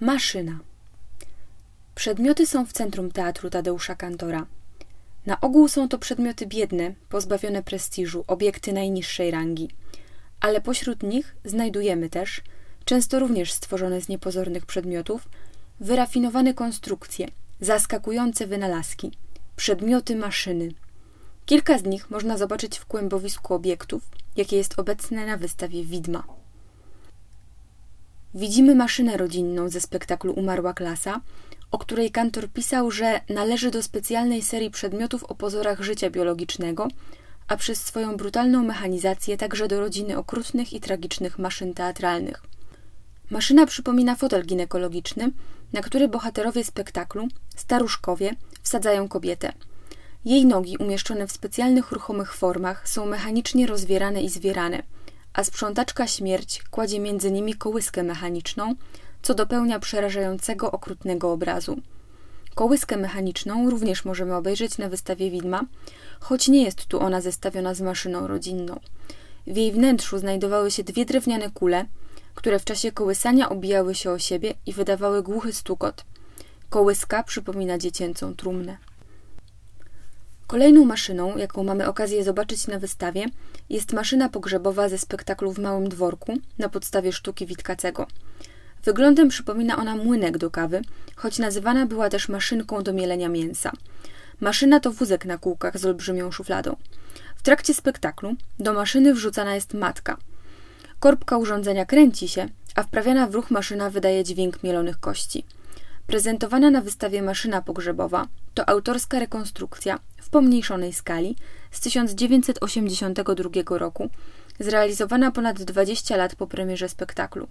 Maszyna. Przedmioty są w centrum teatru Tadeusza Kantora. Na ogół są to przedmioty biedne, pozbawione prestiżu, obiekty najniższej rangi. Ale pośród nich znajdujemy też, często również stworzone z niepozornych przedmiotów, wyrafinowane konstrukcje, zaskakujące wynalazki, przedmioty maszyny. Kilka z nich można zobaczyć w kłębowisku obiektów, jakie jest obecne na wystawie Widma. Widzimy maszynę rodzinną ze spektaklu Umarła klasa, o której kantor pisał, że należy do specjalnej serii przedmiotów o pozorach życia biologicznego, a przez swoją brutalną mechanizację także do rodziny okrutnych i tragicznych maszyn teatralnych. Maszyna przypomina fotel ginekologiczny, na który bohaterowie spektaklu, staruszkowie, wsadzają kobietę. Jej nogi, umieszczone w specjalnych ruchomych formach, są mechanicznie rozwierane i zwierane, a sprzątaczka śmierć kładzie między nimi kołyskę mechaniczną, co dopełnia przerażającego, okrutnego obrazu. Kołyskę mechaniczną również możemy obejrzeć na wystawie widma, choć nie jest tu ona zestawiona z maszyną rodzinną. W jej wnętrzu znajdowały się dwie drewniane kule, które w czasie kołysania obijały się o siebie i wydawały głuchy stukot. Kołyska przypomina dziecięcą trumnę. Kolejną maszyną, jaką mamy okazję zobaczyć na wystawie, jest maszyna pogrzebowa ze spektaklu w Małym Dworku na podstawie sztuki Witkacego. Wyglądem przypomina ona młynek do kawy, choć nazywana była też maszynką do mielenia mięsa. Maszyna to wózek na kółkach z olbrzymią szufladą. W trakcie spektaklu do maszyny wrzucana jest matka. Korbka urządzenia kręci się, a wprawiana w ruch maszyna wydaje dźwięk mielonych kości. Prezentowana na wystawie maszyna pogrzebowa to autorska rekonstrukcja w pomniejszonej skali z 1982 roku, zrealizowana ponad 20 lat po premierze spektaklu.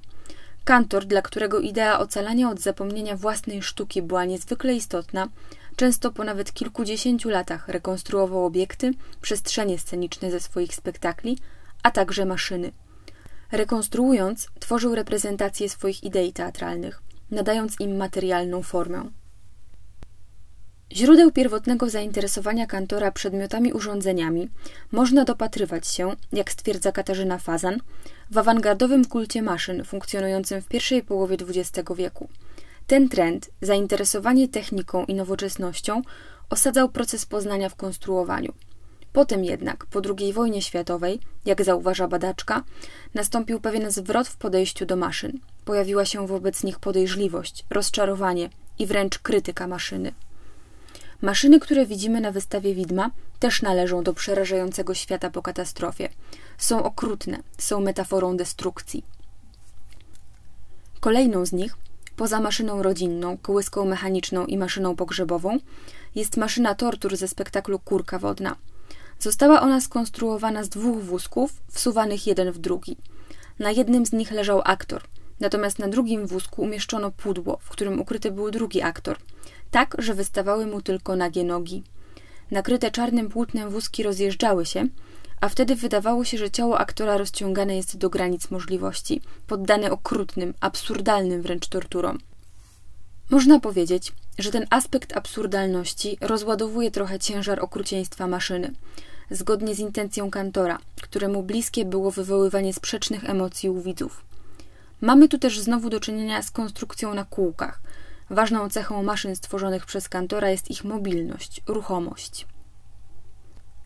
Kantor, dla którego idea ocalania od zapomnienia własnej sztuki była niezwykle istotna, często po nawet kilkudziesięciu latach rekonstruował obiekty, przestrzenie sceniczne ze swoich spektakli, a także maszyny. Rekonstruując, tworzył reprezentacje swoich idei teatralnych, nadając im materialną formę. Źródeł pierwotnego zainteresowania kantora przedmiotami urządzeniami można dopatrywać się, jak stwierdza Katarzyna Fazan, w awangardowym kulcie maszyn funkcjonującym w pierwszej połowie XX wieku. Ten trend, zainteresowanie techniką i nowoczesnością, osadzał proces poznania w konstruowaniu. Potem jednak, po II wojnie światowej, jak zauważa badaczka, nastąpił pewien zwrot w podejściu do maszyn. Pojawiła się wobec nich podejrzliwość, rozczarowanie i wręcz krytyka maszyny. Maszyny, które widzimy na wystawie widma, też należą do przerażającego świata po katastrofie. Są okrutne, są metaforą destrukcji. Kolejną z nich, poza maszyną rodzinną, kołyską mechaniczną i maszyną pogrzebową, jest maszyna tortur ze spektaklu Kurka Wodna. Została ona skonstruowana z dwóch wózków, wsuwanych jeden w drugi. Na jednym z nich leżał aktor, natomiast na drugim wózku umieszczono pudło, w którym ukryty był drugi aktor – tak, że wystawały mu tylko nagie nogi. Nakryte czarnym płótnem wózki rozjeżdżały się, a wtedy wydawało się, że ciało aktora rozciągane jest do granic możliwości, poddane okrutnym, absurdalnym wręcz torturom. Można powiedzieć, że ten aspekt absurdalności rozładowuje trochę ciężar okrucieństwa maszyny, zgodnie z intencją kantora, któremu bliskie było wywoływanie sprzecznych emocji u widzów. Mamy tu też znowu do czynienia z konstrukcją na kółkach, Ważną cechą maszyn stworzonych przez kantora jest ich mobilność, ruchomość.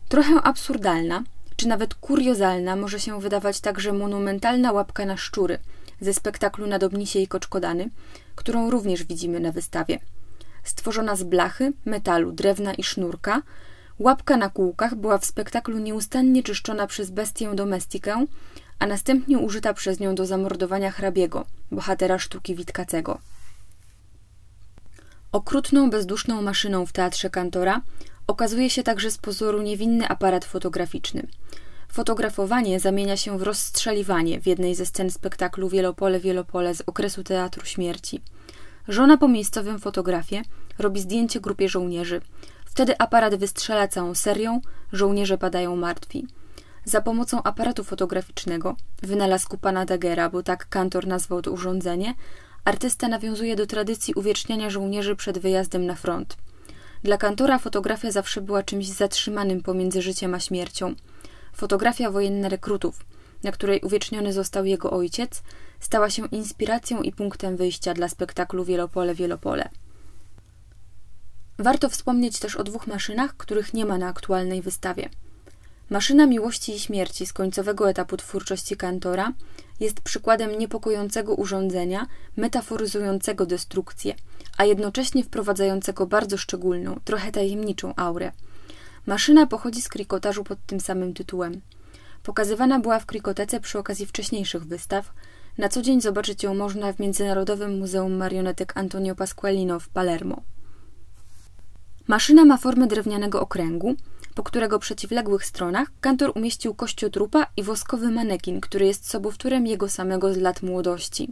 Trochę absurdalna, czy nawet kuriozalna może się wydawać także monumentalna łapka na szczury ze spektaklu Nadobnisie i Koczkodany, którą również widzimy na wystawie. Stworzona z blachy, metalu, drewna i sznurka, łapka na kółkach była w spektaklu nieustannie czyszczona przez bestię domestikę, a następnie użyta przez nią do zamordowania hrabiego, bohatera sztuki Witkacego. Okrutną, bezduszną maszyną w teatrze Kantora okazuje się także z pozoru niewinny aparat fotograficzny. Fotografowanie zamienia się w rozstrzeliwanie w jednej ze scen spektaklu Wielopole, Wielopole z okresu Teatru Śmierci. Żona po miejscowym fotografie robi zdjęcie grupie żołnierzy. Wtedy aparat wystrzela całą serią, żołnierze padają martwi. Za pomocą aparatu fotograficznego, wynalazku pana Dagera, bo tak kantor nazwał to urządzenie, Artysta nawiązuje do tradycji uwieczniania żołnierzy przed wyjazdem na front. Dla kantora fotografia zawsze była czymś zatrzymanym pomiędzy życiem a śmiercią. Fotografia wojenna rekrutów, na której uwieczniony został jego ojciec, stała się inspiracją i punktem wyjścia dla spektaklu Wielopole Wielopole. Warto wspomnieć też o dwóch maszynach, których nie ma na aktualnej wystawie. Maszyna miłości i śmierci z końcowego etapu twórczości Kantora jest przykładem niepokojącego urządzenia, metaforyzującego destrukcję, a jednocześnie wprowadzającego bardzo szczególną, trochę tajemniczą aurę. Maszyna pochodzi z krikotażu pod tym samym tytułem. Pokazywana była w krikotece przy okazji wcześniejszych wystaw. Na co dzień zobaczyć ją można w Międzynarodowym Muzeum Marionetek Antonio Pasqualino w Palermo. Maszyna ma formę drewnianego okręgu, po którego przeciwległych stronach kantor umieścił kościotrupa i woskowy manekin, który jest sobowtórem jego samego z lat młodości.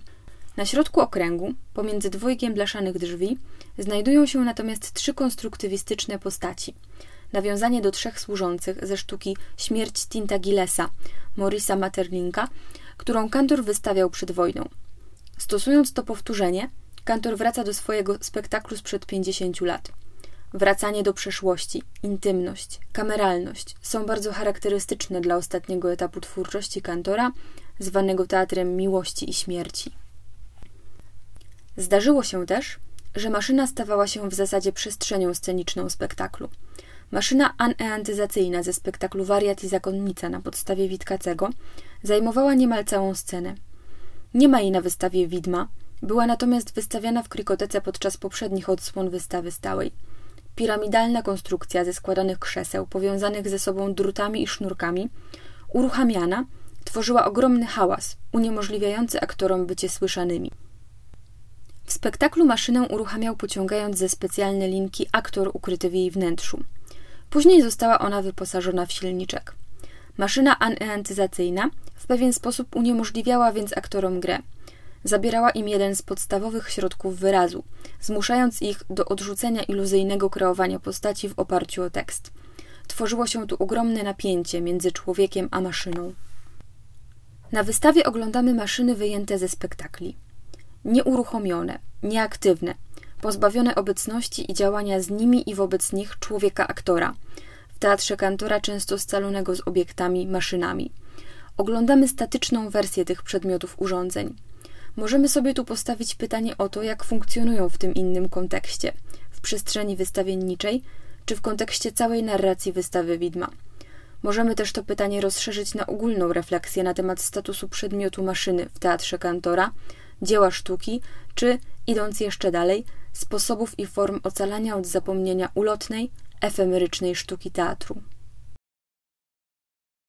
Na środku okręgu, pomiędzy dwojgiem blaszanych drzwi, znajdują się natomiast trzy konstruktywistyczne postaci. Nawiązanie do trzech służących ze sztuki Śmierć Tinta Gillesa, Morisa Materlinka, którą kantor wystawiał przed wojną. Stosując to powtórzenie, kantor wraca do swojego spektaklu sprzed 50 lat. Wracanie do przeszłości, intymność, kameralność są bardzo charakterystyczne dla ostatniego etapu twórczości kantora, zwanego teatrem miłości i śmierci. Zdarzyło się też, że maszyna stawała się w zasadzie przestrzenią sceniczną spektaklu. Maszyna aneantyzacyjna ze spektaklu Wariat i Zakonnica na podstawie Witkacego zajmowała niemal całą scenę. Nie ma jej na wystawie widma, była natomiast wystawiana w krikotece podczas poprzednich odsłon wystawy stałej. Piramidalna konstrukcja ze składanych krzeseł, powiązanych ze sobą drutami i sznurkami, uruchamiana, tworzyła ogromny hałas, uniemożliwiający aktorom bycie słyszanymi. W spektaklu maszynę uruchamiał pociągając ze specjalne linki aktor ukryty w jej wnętrzu. Później została ona wyposażona w silniczek. Maszyna aneantyzacyjna w pewien sposób uniemożliwiała więc aktorom grę – zabierała im jeden z podstawowych środków wyrazu, zmuszając ich do odrzucenia iluzyjnego kreowania postaci w oparciu o tekst. Tworzyło się tu ogromne napięcie między człowiekiem a maszyną. Na wystawie oglądamy maszyny wyjęte ze spektakli. Nieuruchomione, nieaktywne, pozbawione obecności i działania z nimi i wobec nich człowieka aktora. W teatrze kantora często scalonego z obiektami, maszynami. Oglądamy statyczną wersję tych przedmiotów urządzeń. Możemy sobie tu postawić pytanie o to, jak funkcjonują w tym innym kontekście, w przestrzeni wystawienniczej, czy w kontekście całej narracji wystawy widma. Możemy też to pytanie rozszerzyć na ogólną refleksję na temat statusu przedmiotu maszyny w teatrze kantora, dzieła sztuki, czy, idąc jeszcze dalej, sposobów i form ocalania od zapomnienia ulotnej, efemerycznej sztuki teatru.